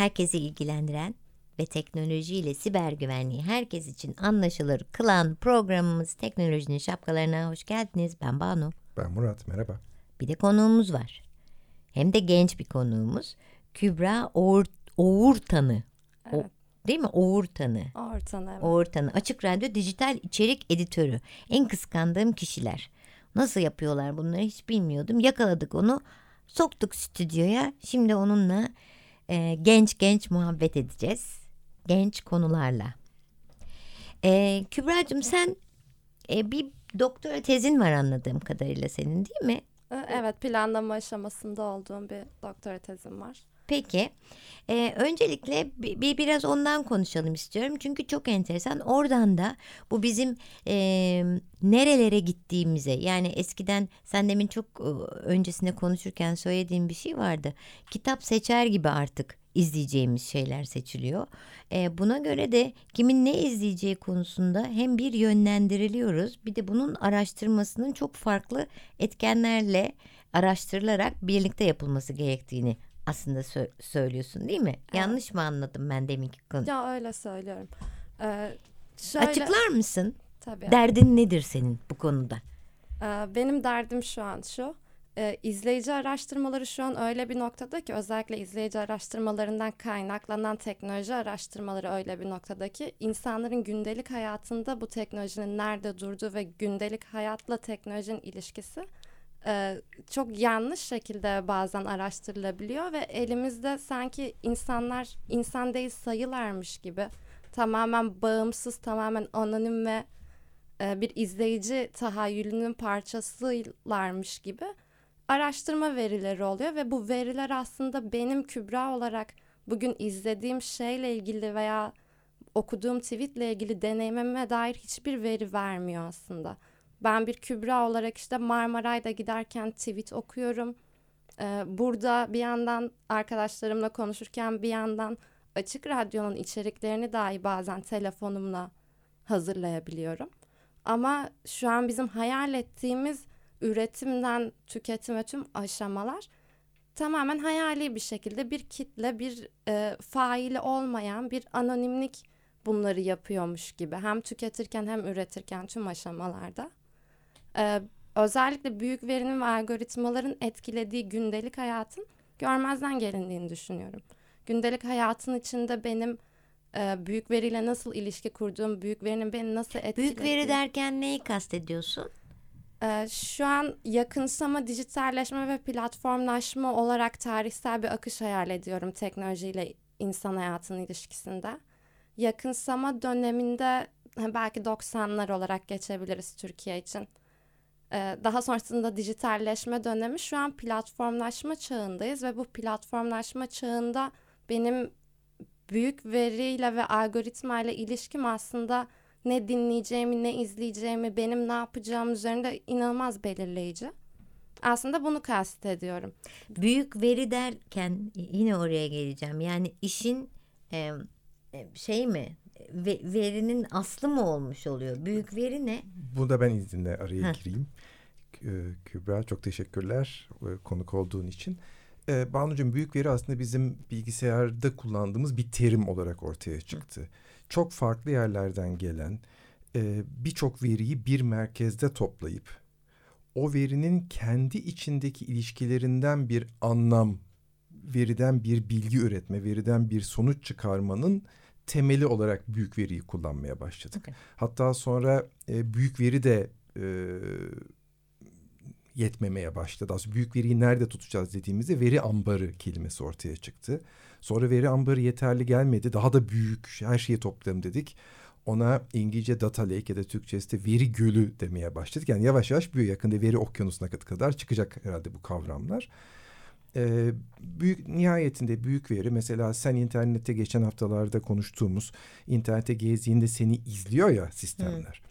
Herkesi ilgilendiren ve teknolojiyle siber güvenliği herkes için anlaşılır kılan programımız Teknolojinin Şapkalarına hoş geldiniz. Ben Banu. Ben Murat, merhaba. Bir de konuğumuz var. Hem de genç bir konuğumuz. Kübra Oğur, Oğurtanı. Evet. O, değil mi? Oğurtanı. Ortanı evet. Oğurtanı. Açık Radyo Dijital İçerik Editörü. En kıskandığım kişiler. Nasıl yapıyorlar bunları hiç bilmiyordum. Yakaladık onu. Soktuk stüdyoya. Şimdi onunla e, genç genç muhabbet edeceğiz. Genç konularla. E, Kübra'cığım sen e, bir doktora tezin var anladığım kadarıyla senin değil mi? Ee, Evet planlama aşamasında olduğum bir doktora tezim var. Peki. Ee, öncelikle bir, bir- biraz ondan konuşalım istiyorum. Çünkü çok enteresan. Oradan da bu bizim e, nerelere gittiğimize yani eskiden sen demin çok e, öncesinde konuşurken söylediğin bir şey vardı. Kitap seçer gibi artık izleyeceğimiz şeyler seçiliyor. E, buna göre de kimin ne izleyeceği konusunda hem bir yönlendiriliyoruz bir de bunun araştırmasının çok farklı etkenlerle araştırılarak birlikte yapılması gerektiğini aslında sö- söylüyorsun değil mi? Yanlış mı anladım ben deminki konu? Ya öyle söylüyorum. Ee, şöyle, Açıklar mısın? Tabii. Derdin nedir senin bu konuda? Ee, benim derdim şu an şu. Ee, izleyici araştırmaları şu an öyle bir noktada ki özellikle izleyici araştırmalarından kaynaklanan teknoloji araştırmaları öyle bir noktada ki insanların gündelik hayatında bu teknolojinin nerede durduğu ve gündelik hayatla teknolojinin ilişkisi e, çok yanlış şekilde bazen araştırılabiliyor ve elimizde sanki insanlar insan değil sayılarmış gibi tamamen bağımsız, tamamen anonim ve e, bir izleyici tahayyülünün parçasılarmış gibi araştırma verileri oluyor ve bu veriler aslında benim Kübra olarak bugün izlediğim şeyle ilgili veya okuduğum tweetle ilgili deneyimime dair hiçbir veri vermiyor aslında. Ben bir Kübra olarak işte Marmaray'da giderken tweet okuyorum. Ee, burada bir yandan arkadaşlarımla konuşurken bir yandan açık radyonun içeriklerini dahi bazen telefonumla hazırlayabiliyorum. Ama şu an bizim hayal ettiğimiz üretimden tüketime tüm aşamalar tamamen hayali bir şekilde bir kitle, bir e, faili olmayan bir anonimlik bunları yapıyormuş gibi. Hem tüketirken hem üretirken tüm aşamalarda. Ee, özellikle büyük verinin ve algoritmaların etkilediği gündelik hayatın görmezden gelindiğini düşünüyorum. Gündelik hayatın içinde benim e, büyük veriyle nasıl ilişki kurduğum, büyük verinin beni nasıl etkilediği. Büyük veri derken neyi kastediyorsun? Ee, şu an yakınsama, dijitalleşme ve platformlaşma olarak tarihsel bir akış hayal ediyorum teknolojiyle insan hayatının ilişkisinde. Yakınsama döneminde belki 90'lar olarak geçebiliriz Türkiye için. Ee, daha sonrasında dijitalleşme dönemi şu an platformlaşma çağındayız ve bu platformlaşma çağında benim büyük veriyle ve algoritmayla ilişkim aslında ne dinleyeceğimi, ne izleyeceğimi, benim ne yapacağım üzerinde inanılmaz belirleyici. Aslında bunu kastediyorum. Büyük veri derken yine oraya geleceğim. Yani işin e, şey mi? Ve, verinin aslı mı olmuş oluyor? Büyük veri ne? Burada ben izninle araya Heh. gireyim. Kü- Kübra çok teşekkürler e, konuk olduğun için. E, Banucuğum büyük veri aslında bizim bilgisayarda kullandığımız bir terim olarak ortaya çıktı. Çok farklı yerlerden gelen e, birçok veriyi bir merkezde toplayıp o verinin kendi içindeki ilişkilerinden bir anlam, veriden bir bilgi üretme, veriden bir sonuç çıkarmanın temeli olarak büyük veriyi kullanmaya başladık. Okey. Hatta sonra e, büyük veri de e, yetmemeye başladı. Aslında büyük veriyi nerede tutacağız dediğimizde veri ambarı kelimesi ortaya çıktı. Sonra veri ambarı yeterli gelmedi. Daha da büyük her şeyi toplayalım dedik. Ona İngilizce data lake ya da Türkçesi de veri gölü demeye başladık. Yani yavaş yavaş büyüyor. Yakında veri okyanusuna kadar çıkacak herhalde bu kavramlar. Ee, büyük nihayetinde büyük veri mesela sen internette geçen haftalarda konuştuğumuz internete gezdiğinde seni izliyor ya sistemler.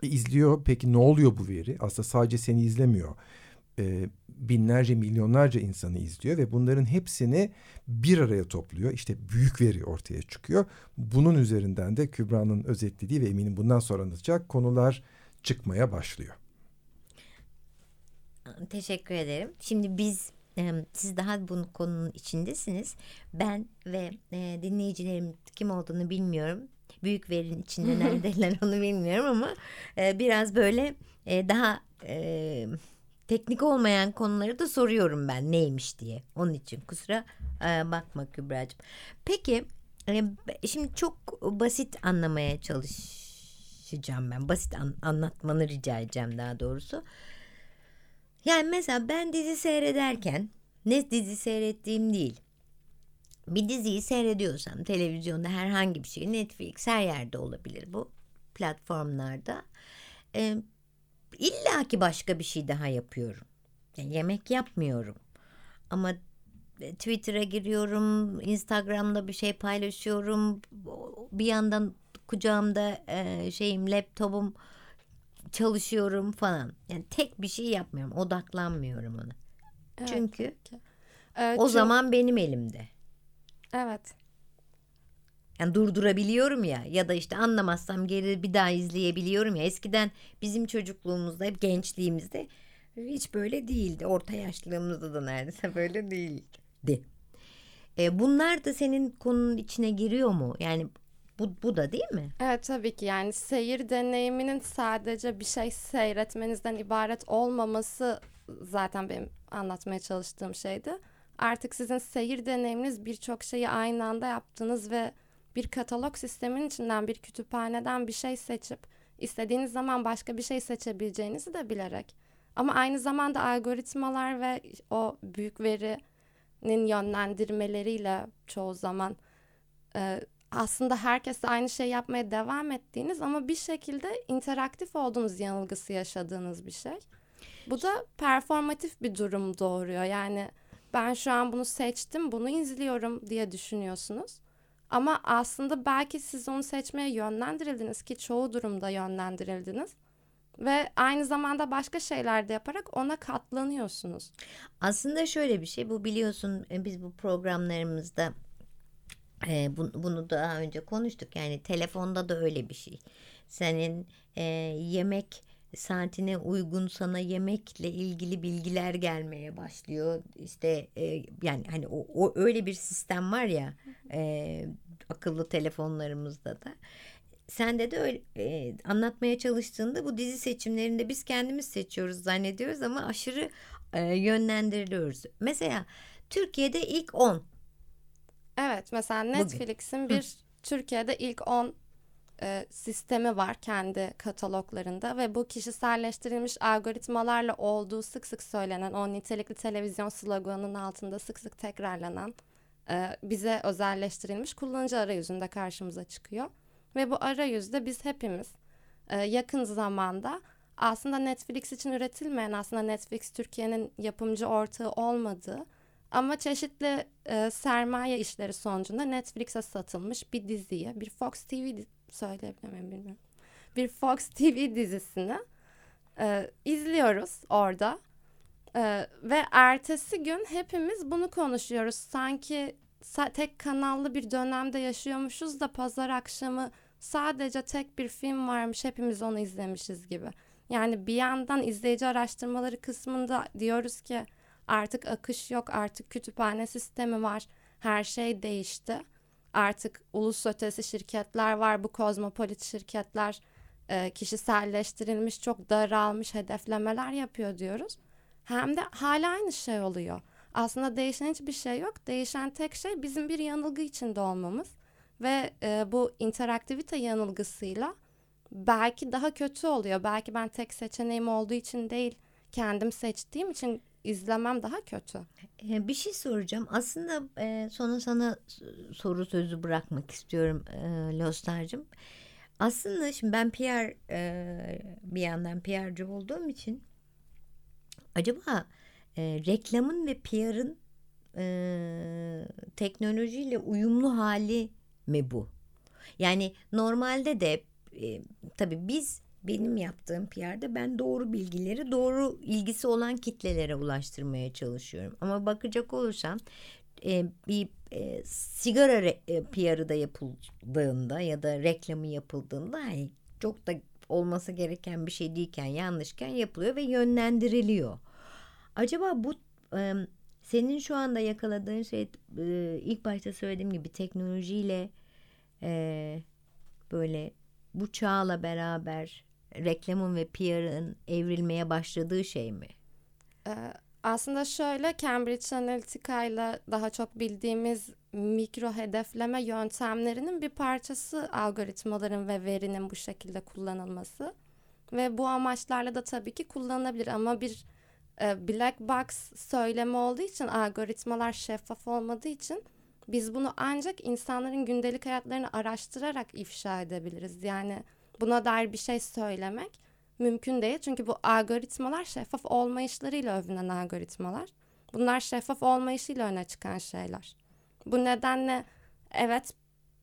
Hmm. E, izliyor peki ne oluyor bu veri? Aslında sadece seni izlemiyor. Ee, binlerce milyonlarca insanı izliyor ve bunların hepsini bir araya topluyor. İşte büyük veri ortaya çıkıyor. Bunun üzerinden de Kübra'nın özetlediği ve eminim bundan sonra anlatacak konular çıkmaya başlıyor. Teşekkür ederim. Şimdi biz siz daha bu konunun içindesiniz. Ben ve e, dinleyicilerim kim olduğunu bilmiyorum. Büyük verinin içinde neredeler onu bilmiyorum ama e, biraz böyle e, daha e, teknik olmayan konuları da soruyorum ben neymiş diye. Onun için kusura e, bakma Kübra'cığım. Peki e, şimdi çok basit anlamaya çalışacağım ben. Basit an, anlatmanı rica edeceğim daha doğrusu. Yani mesela ben dizi seyrederken ne dizi seyrettiğim değil. Bir diziyi seyrediyorsam televizyonda herhangi bir şey Netflix her yerde olabilir bu platformlarda. E, İlla ki başka bir şey daha yapıyorum. Yani yemek yapmıyorum. Ama e, Twitter'a giriyorum, Instagram'da bir şey paylaşıyorum. Bir yandan kucağımda e, şeyim, laptopum çalışıyorum falan. Yani tek bir şey yapmıyorum, odaklanmıyorum ona. Evet, Çünkü evet, o çok... zaman benim elimde. Evet. Yani durdurabiliyorum ya ya da işte anlamazsam geri bir daha izleyebiliyorum ya. Eskiden bizim çocukluğumuzda hep gençliğimizde hiç böyle değildi. Orta yaşlılığımızda da neredeyse böyle değildi. E, bunlar da senin konunun içine giriyor mu? Yani bu, bu da değil mi? Evet tabii ki yani seyir deneyiminin sadece bir şey seyretmenizden ibaret olmaması zaten benim anlatmaya çalıştığım şeydi. Artık sizin seyir deneyiminiz birçok şeyi aynı anda yaptığınız ve bir katalog sistemin içinden bir kütüphaneden bir şey seçip istediğiniz zaman başka bir şey seçebileceğinizi de bilerek. Ama aynı zamanda algoritmalar ve o büyük verinin yönlendirmeleriyle çoğu zaman e, aslında herkes aynı şey yapmaya devam ettiğiniz ama bir şekilde interaktif olduğunuz yanılgısı yaşadığınız bir şey. Bu da performatif bir durum doğuruyor. Yani ben şu an bunu seçtim, bunu izliyorum diye düşünüyorsunuz. Ama aslında belki siz onu seçmeye yönlendirildiniz ki çoğu durumda yönlendirildiniz. Ve aynı zamanda başka şeyler de yaparak ona katlanıyorsunuz. Aslında şöyle bir şey bu biliyorsun e, biz bu programlarımızda e, bu, bunu daha önce konuştuk. Yani telefonda da öyle bir şey. Senin e, yemek saatine uygun sana yemekle ilgili bilgiler gelmeye başlıyor. İşte e, yani hani o, o öyle bir sistem var ya e, akıllı telefonlarımızda da. Sende de öyle e, anlatmaya çalıştığında bu dizi seçimlerinde biz kendimiz seçiyoruz zannediyoruz ama aşırı e, yönlendiriliyoruz. Mesela Türkiye'de ilk 10. Evet mesela Netflix'in bir Hı. Türkiye'de ilk 10 e, sistemi var kendi kataloglarında ve bu kişiselleştirilmiş algoritmalarla olduğu sık sık söylenen o nitelikli televizyon sloganının altında sık sık tekrarlanan e, bize özelleştirilmiş kullanıcı arayüzünde karşımıza çıkıyor. Ve bu arayüzde biz hepimiz e, yakın zamanda aslında Netflix için üretilmeyen aslında Netflix Türkiye'nin yapımcı ortağı olmadığı ama çeşitli e, sermaye işleri sonucunda Netflix'e satılmış bir diziyi, bir Fox TV söyleyebilir bilmiyorum. Bir Fox TV dizisini e, izliyoruz orada. E, ve ertesi gün hepimiz bunu konuşuyoruz. Sanki tek kanallı bir dönemde yaşıyormuşuz da pazar akşamı sadece tek bir film varmış hepimiz onu izlemişiz gibi. Yani bir yandan izleyici araştırmaları kısmında diyoruz ki artık akış yok artık kütüphane sistemi var her şey değişti artık ulus ötesi şirketler var. Bu kozmopolit şirketler e, kişiselleştirilmiş, çok daralmış hedeflemeler yapıyor diyoruz. Hem de hala aynı şey oluyor. Aslında değişen hiçbir şey yok. Değişen tek şey bizim bir yanılgı içinde olmamız. Ve e, bu interaktivite yanılgısıyla belki daha kötü oluyor. Belki ben tek seçeneğim olduğu için değil kendim seçtiğim için izlemem daha kötü. Ee, bir şey soracağım. Aslında e, sonra sana soru sözü bırakmak istiyorum e, Lostar'cığım. Aslında şimdi ben PR e, bir yandan PR'cı olduğum için acaba e, reklamın ve PR'ın e, teknolojiyle uyumlu hali mi bu? Yani normalde de e, tabii biz benim yaptığım PR'de ben doğru bilgileri doğru ilgisi olan kitlelere ulaştırmaya çalışıyorum. Ama bakacak olursam e, bir e, sigara re, e, PR'ı da yapıldığında ya da reklamı yapıldığında hani çok da olması gereken bir şey değilken yanlışken yapılıyor ve yönlendiriliyor. Acaba bu e, senin şu anda yakaladığın şey e, ilk başta söylediğim gibi teknolojiyle e, böyle bu çağla beraber reklamın ve PR'ın evrilmeye başladığı şey mi? Ee, aslında şöyle Cambridge Analytica ile daha çok bildiğimiz mikro hedefleme yöntemlerinin bir parçası algoritmaların ve verinin bu şekilde kullanılması. Ve bu amaçlarla da tabii ki kullanılabilir ama bir e, black box söylemi olduğu için algoritmalar şeffaf olmadığı için biz bunu ancak insanların gündelik hayatlarını araştırarak ifşa edebiliriz. Yani buna dair bir şey söylemek mümkün değil. Çünkü bu algoritmalar şeffaf olmayışlarıyla övünen algoritmalar. Bunlar şeffaf olmayışıyla öne çıkan şeyler. Bu nedenle evet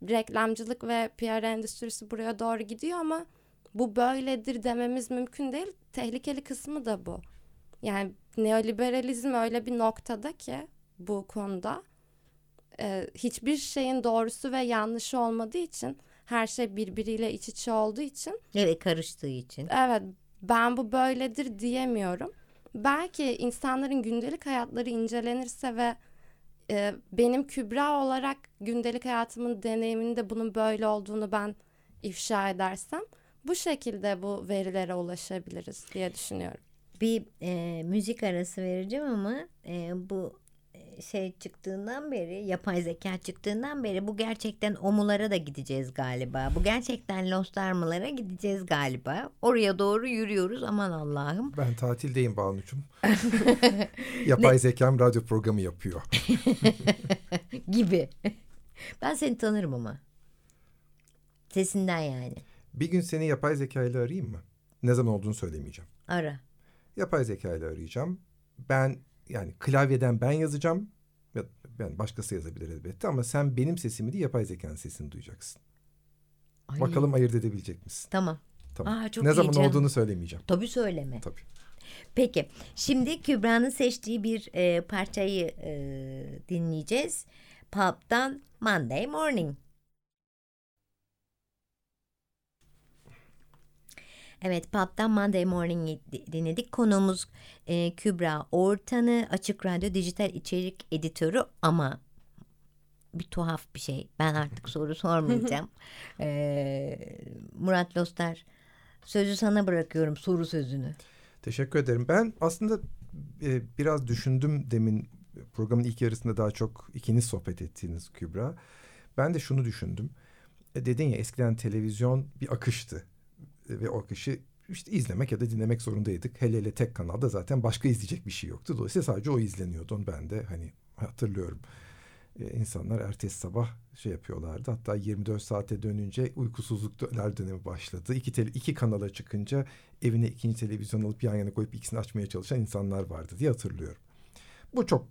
reklamcılık ve PR endüstrisi buraya doğru gidiyor ama bu böyledir dememiz mümkün değil. Tehlikeli kısmı da bu. Yani neoliberalizm öyle bir noktada ki bu konuda e, hiçbir şeyin doğrusu ve yanlışı olmadığı için her şey birbiriyle iç içe olduğu için. Evet karıştığı için. Evet ben bu böyledir diyemiyorum. Belki insanların gündelik hayatları incelenirse ve e, benim Kübra olarak gündelik hayatımın deneyiminde bunun böyle olduğunu ben ifşa edersem bu şekilde bu verilere ulaşabiliriz diye düşünüyorum. Bir e, müzik arası vereceğim ama e, bu şey çıktığından beri yapay zeka çıktığından beri bu gerçekten omulara da gideceğiz galiba. Bu gerçekten Lost Arma'lara gideceğiz galiba. Oraya doğru yürüyoruz aman Allah'ım. Ben tatildeyim Banu'cum. yapay zekam radyo programı yapıyor. Gibi. Ben seni tanırım ama. Sesinden yani. Bir gün seni yapay zeka ile arayayım mı? Ne zaman olduğunu söylemeyeceğim. Ara. Yapay zeka ile arayacağım. Ben yani klavyeden ben yazacağım. Yani başkası yazabilir elbette ama sen benim sesimi değil yapay zekanın sesini duyacaksın. Ay. Bakalım ayırt edebilecek misin? Tamam. Tamam. Aa, çok ne zaman canım. olduğunu söylemeyeceğim. Tabii söyleme. Tabii. Peki şimdi Kübra'nın seçtiği bir e, parçayı e, dinleyeceğiz. Pulp'tan Monday Morning. Evet Pub'dan Monday Morning'i dinledik. Konuğumuz e, Kübra Ortan'ı Açık Radyo Dijital İçerik Editörü ama bir tuhaf bir şey. Ben artık soru sormayacağım. ee, Murat Lostar sözü sana bırakıyorum soru sözünü. Teşekkür ederim. Ben aslında e, biraz düşündüm demin programın ilk yarısında daha çok ikiniz sohbet ettiğiniz Kübra. Ben de şunu düşündüm. E, dedin ya eskiden televizyon bir akıştı ve o akışı işte izlemek ya da dinlemek zorundaydık. Hele hele tek kanalda zaten başka izleyecek bir şey yoktu. Dolayısıyla sadece o izleniyordu. Ben de hani hatırlıyorum. Ee, insanlar ertesi sabah şey yapıyorlardı. Hatta 24 saate dönünce uykusuzluklar dönemi başladı. İki, tele, iki kanala çıkınca evine ikinci televizyon alıp yan yana koyup ikisini açmaya çalışan insanlar vardı diye hatırlıyorum. Bu çok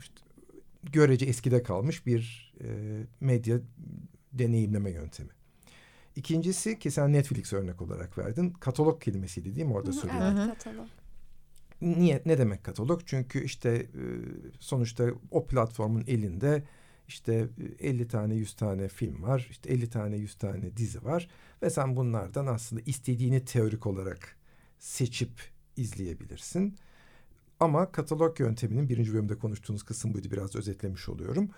işte, görece eskide kalmış bir e, medya deneyimleme yöntemi. İkincisi ki sen Netflix örnek olarak verdin. Katalog kelimesiydi değil mi orada söylüyorsun? Evet katalog. Niye, ne demek katalog? Çünkü işte e, sonuçta o platformun elinde işte 50 tane 100 tane film var. işte 50 tane 100 tane dizi var. Ve sen bunlardan aslında istediğini teorik olarak seçip izleyebilirsin. Ama katalog yönteminin birinci bölümde konuştuğunuz kısım buydu. Biraz özetlemiş oluyorum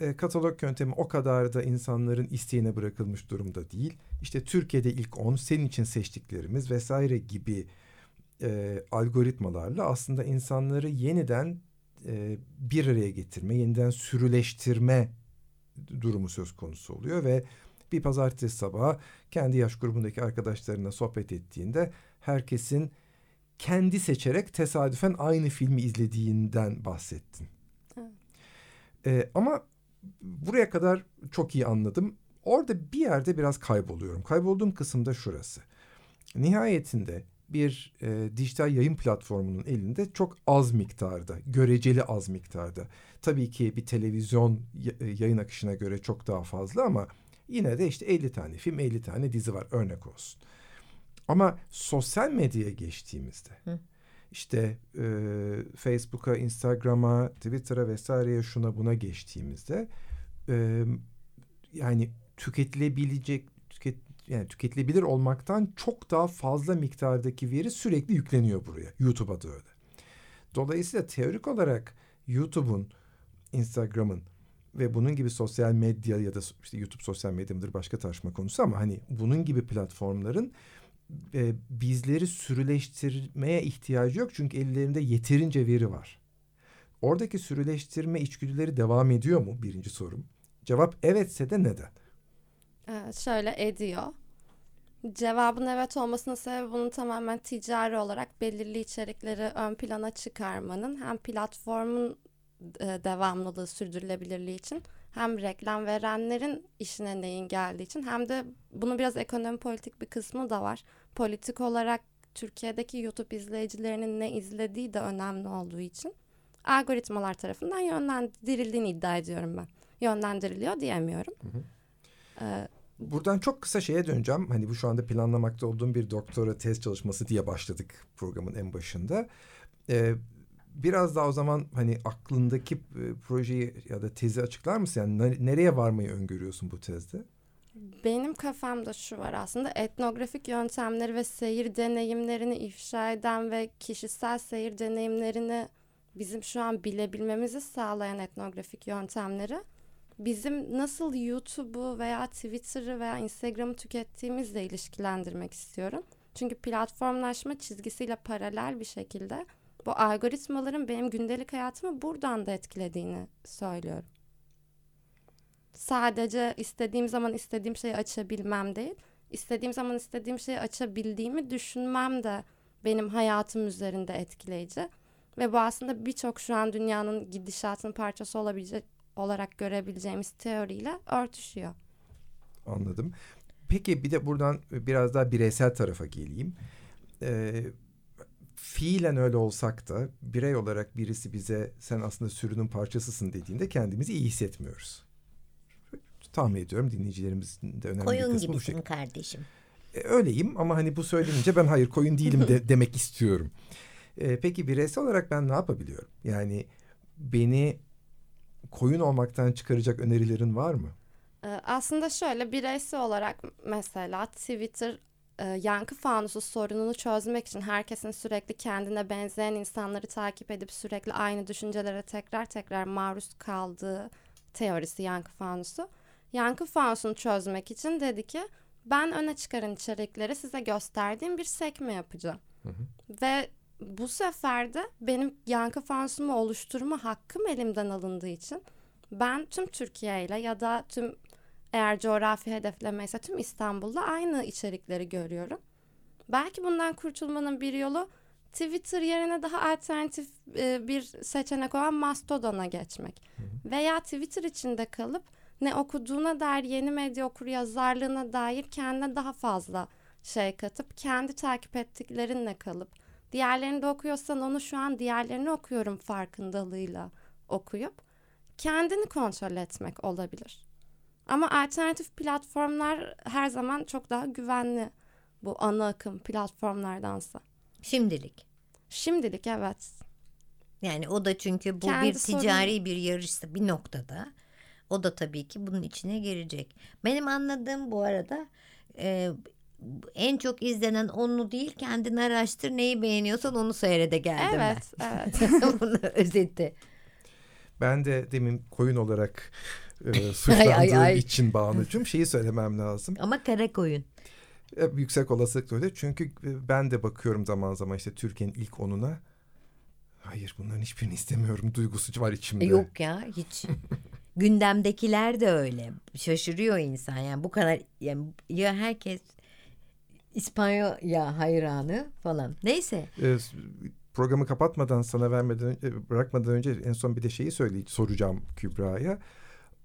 e, katalog yöntemi o kadar da insanların isteğine bırakılmış durumda değil. İşte Türkiye'de ilk 10 senin için seçtiklerimiz vesaire gibi e, algoritmalarla aslında insanları yeniden e, bir araya getirme, yeniden sürüleştirme durumu söz konusu oluyor ve bir pazartesi sabahı kendi yaş grubundaki arkadaşlarına sohbet ettiğinde herkesin kendi seçerek tesadüfen aynı filmi izlediğinden bahsettin. Evet. Ee, ama buraya kadar çok iyi anladım. Orada bir yerde biraz kayboluyorum. Kaybolduğum kısımda şurası. Nihayetinde bir e, dijital yayın platformunun elinde çok az miktarda, göreceli az miktarda. Tabii ki bir televizyon e, yayın akışına göre çok daha fazla ama yine de işte 50 tane film, 50 tane dizi var örnek olsun. Ama sosyal medyaya geçtiğimizde Hı. İşte e, Facebook'a, Instagram'a, Twitter'a vesaireye şuna buna geçtiğimizde e, yani tüketilebilecek tüket yani tüketilebilir olmaktan çok daha fazla miktardaki veri sürekli yükleniyor buraya. YouTube'a da öyle. Dolayısıyla teorik olarak YouTube'un, Instagram'ın ve bunun gibi sosyal medya ya da işte YouTube sosyal medya mıdır başka tartışma konusu ama hani bunun gibi platformların e, bizleri sürüleştirmeye ihtiyacı yok çünkü ellerinde yeterince veri var. Oradaki sürüleştirme içgüdüleri devam ediyor mu? Birinci sorum. Cevap evetse de neden? Ee, şöyle ediyor. Cevabın evet olmasının sebebi bunun tamamen ticari olarak belirli içerikleri ön plana çıkarmanın hem platformun e, devamlılığı sürdürülebilirliği için hem reklam verenlerin işine neyin geldiği için hem de bunun biraz ekonomi politik bir kısmı da var. Politik olarak Türkiye'deki YouTube izleyicilerinin ne izlediği de önemli olduğu için algoritmalar tarafından yönlendirildiğini iddia ediyorum ben. Yönlendiriliyor diyemiyorum. Hı hı. Ee, Buradan çok kısa şeye döneceğim. Hani bu şu anda planlamakta olduğum bir doktora tez çalışması diye başladık programın en başında. Ee, biraz daha o zaman hani aklındaki e, projeyi ya da tezi açıklar mısın? Yani nereye varmayı öngörüyorsun bu tezde? Benim kafamda şu var aslında etnografik yöntemleri ve seyir deneyimlerini ifşa eden ve kişisel seyir deneyimlerini bizim şu an bilebilmemizi sağlayan etnografik yöntemleri bizim nasıl YouTube'u veya Twitter'ı veya Instagram'ı tükettiğimizle ilişkilendirmek istiyorum. Çünkü platformlaşma çizgisiyle paralel bir şekilde bu algoritmaların benim gündelik hayatımı buradan da etkilediğini söylüyorum. Sadece istediğim zaman istediğim şeyi açabilmem değil, istediğim zaman istediğim şeyi açabildiğimi düşünmem de benim hayatım üzerinde etkileyici. Ve bu aslında birçok şu an dünyanın gidişatının parçası olabilecek olarak görebileceğimiz teoriyle örtüşüyor. Anladım. Peki bir de buradan biraz daha bireysel tarafa geleyim. Ee, fiilen öyle olsak da birey olarak birisi bize sen aslında sürünün parçasısın dediğinde kendimizi iyi hissetmiyoruz. Tahmin ediyorum dinleyicilerimizin de önemli koyun bir kısmı bu şekilde. kardeşim. E, öyleyim ama hani bu söylenince ben hayır koyun değilim de demek istiyorum. E, peki bireysel olarak ben ne yapabiliyorum? Yani beni koyun olmaktan çıkaracak önerilerin var mı? Ee, aslında şöyle bireysel olarak mesela Twitter e, yankı fanusu sorununu çözmek için herkesin sürekli kendine benzeyen insanları takip edip sürekli aynı düşüncelere tekrar tekrar maruz kaldığı teorisi yankı fanusu. Yankı fanusunu çözmek için dedi ki ben öne çıkaran içerikleri size gösterdiğim bir sekme yapacağım. Hı hı. Ve bu sefer de benim yankı fansumu oluşturma hakkım elimden alındığı için ben tüm Türkiye ile ya da tüm eğer coğrafi hedefleme ise tüm İstanbul'da aynı içerikleri görüyorum. Belki bundan kurtulmanın bir yolu Twitter yerine daha alternatif e, bir seçenek olan Mastodon'a geçmek. Hı hı. Veya Twitter içinde kalıp ne okuduğuna dair yeni medya okur yazarlığına dair kendine daha fazla şey katıp kendi takip ettiklerinle kalıp diğerlerini de okuyorsan onu şu an diğerlerini okuyorum farkındalığıyla okuyup kendini kontrol etmek olabilir. Ama alternatif platformlar her zaman çok daha güvenli bu ana akım platformlardansa. Şimdilik. Şimdilik evet. Yani o da çünkü bu Kendi bir ticari sorun... bir yarışta bir noktada. O da tabii ki bunun içine girecek. Benim anladığım bu arada e, en çok izlenen onu değil kendini araştır neyi beğeniyorsan onu seyrede geldim evet, ben. Evet Bunu özeti. Ben de demin koyun olarak e, suçlandığım ay, ay, ay. için Banu'cum şeyi söylemem lazım. Ama kara koyun. E, yüksek olasılıkla öyle. Çünkü e, ben de bakıyorum zaman zaman işte Türkiye'nin ilk onuna. Hayır bunların hiçbirini istemiyorum duygusu var içimde. Yok ya hiç. Gündemdekiler de öyle. Şaşırıyor insan yani bu kadar yani ya herkes İspanya hayranı falan. Neyse. Ee, programı kapatmadan sana vermeden e, bırakmadan önce en son bir de şeyi söyleyeceğim soracağım Kübra'ya.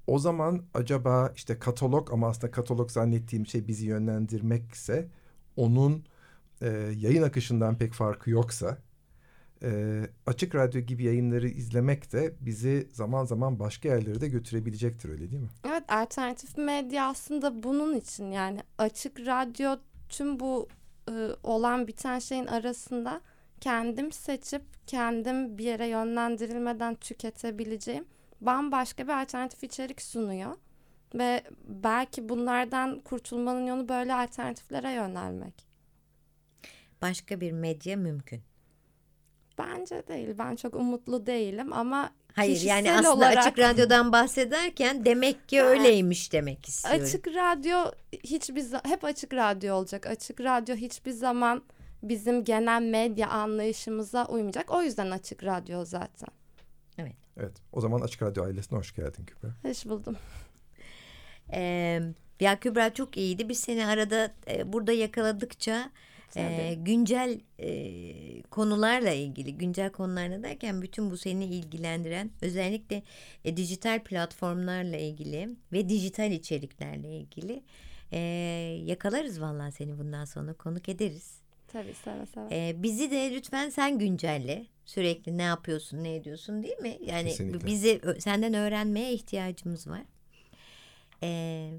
O zaman acaba işte katalog ama aslında katalog zannettiğim şey bizi yönlendirmekse onun e, yayın akışından pek farkı yoksa e, açık radyo gibi yayınları izlemek de bizi zaman zaman başka yerlere de götürebilecektir öyle değil mi? Evet alternatif medya aslında bunun için yani açık radyo tüm bu e, olan biten şeyin arasında kendim seçip kendim bir yere yönlendirilmeden tüketebileceğim bambaşka bir alternatif içerik sunuyor. Ve belki bunlardan kurtulmanın yolu böyle alternatiflere yönelmek. Başka bir medya mümkün. Bence değil. Ben çok umutlu değilim ama Hayır yani kişisel aslında olarak açık radyodan bahsederken demek ki öyleymiş demek istiyorum. açık radyo hiçbir hep açık radyo olacak. Açık radyo hiçbir zaman bizim genel medya anlayışımıza uymayacak. O yüzden açık radyo zaten. Evet. O zaman Açık Radyo ailesine hoş geldin Kübra. Hoş buldum. Ee, ya Kübra çok iyiydi. Biz seni arada e, burada yakaladıkça e, güncel e, konularla ilgili, güncel konularla derken bütün bu seni ilgilendiren özellikle e, dijital platformlarla ilgili ve dijital içeriklerle ilgili e, yakalarız vallahi seni bundan sonra konuk ederiz. Tabii seve seve. Ee, bizi de lütfen sen güncelle. Sürekli ne yapıyorsun, ne ediyorsun değil mi? Yani Kesinlikle. bizi senden öğrenmeye ihtiyacımız var. Ee,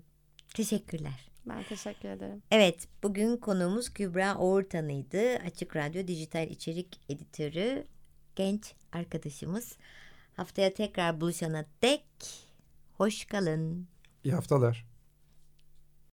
teşekkürler. Ben teşekkür ederim. Evet, bugün konuğumuz Kübra Oğurtan'ıydı. Açık Radyo Dijital İçerik Editörü, genç arkadaşımız. Haftaya tekrar buluşana dek hoş kalın. İyi haftalar.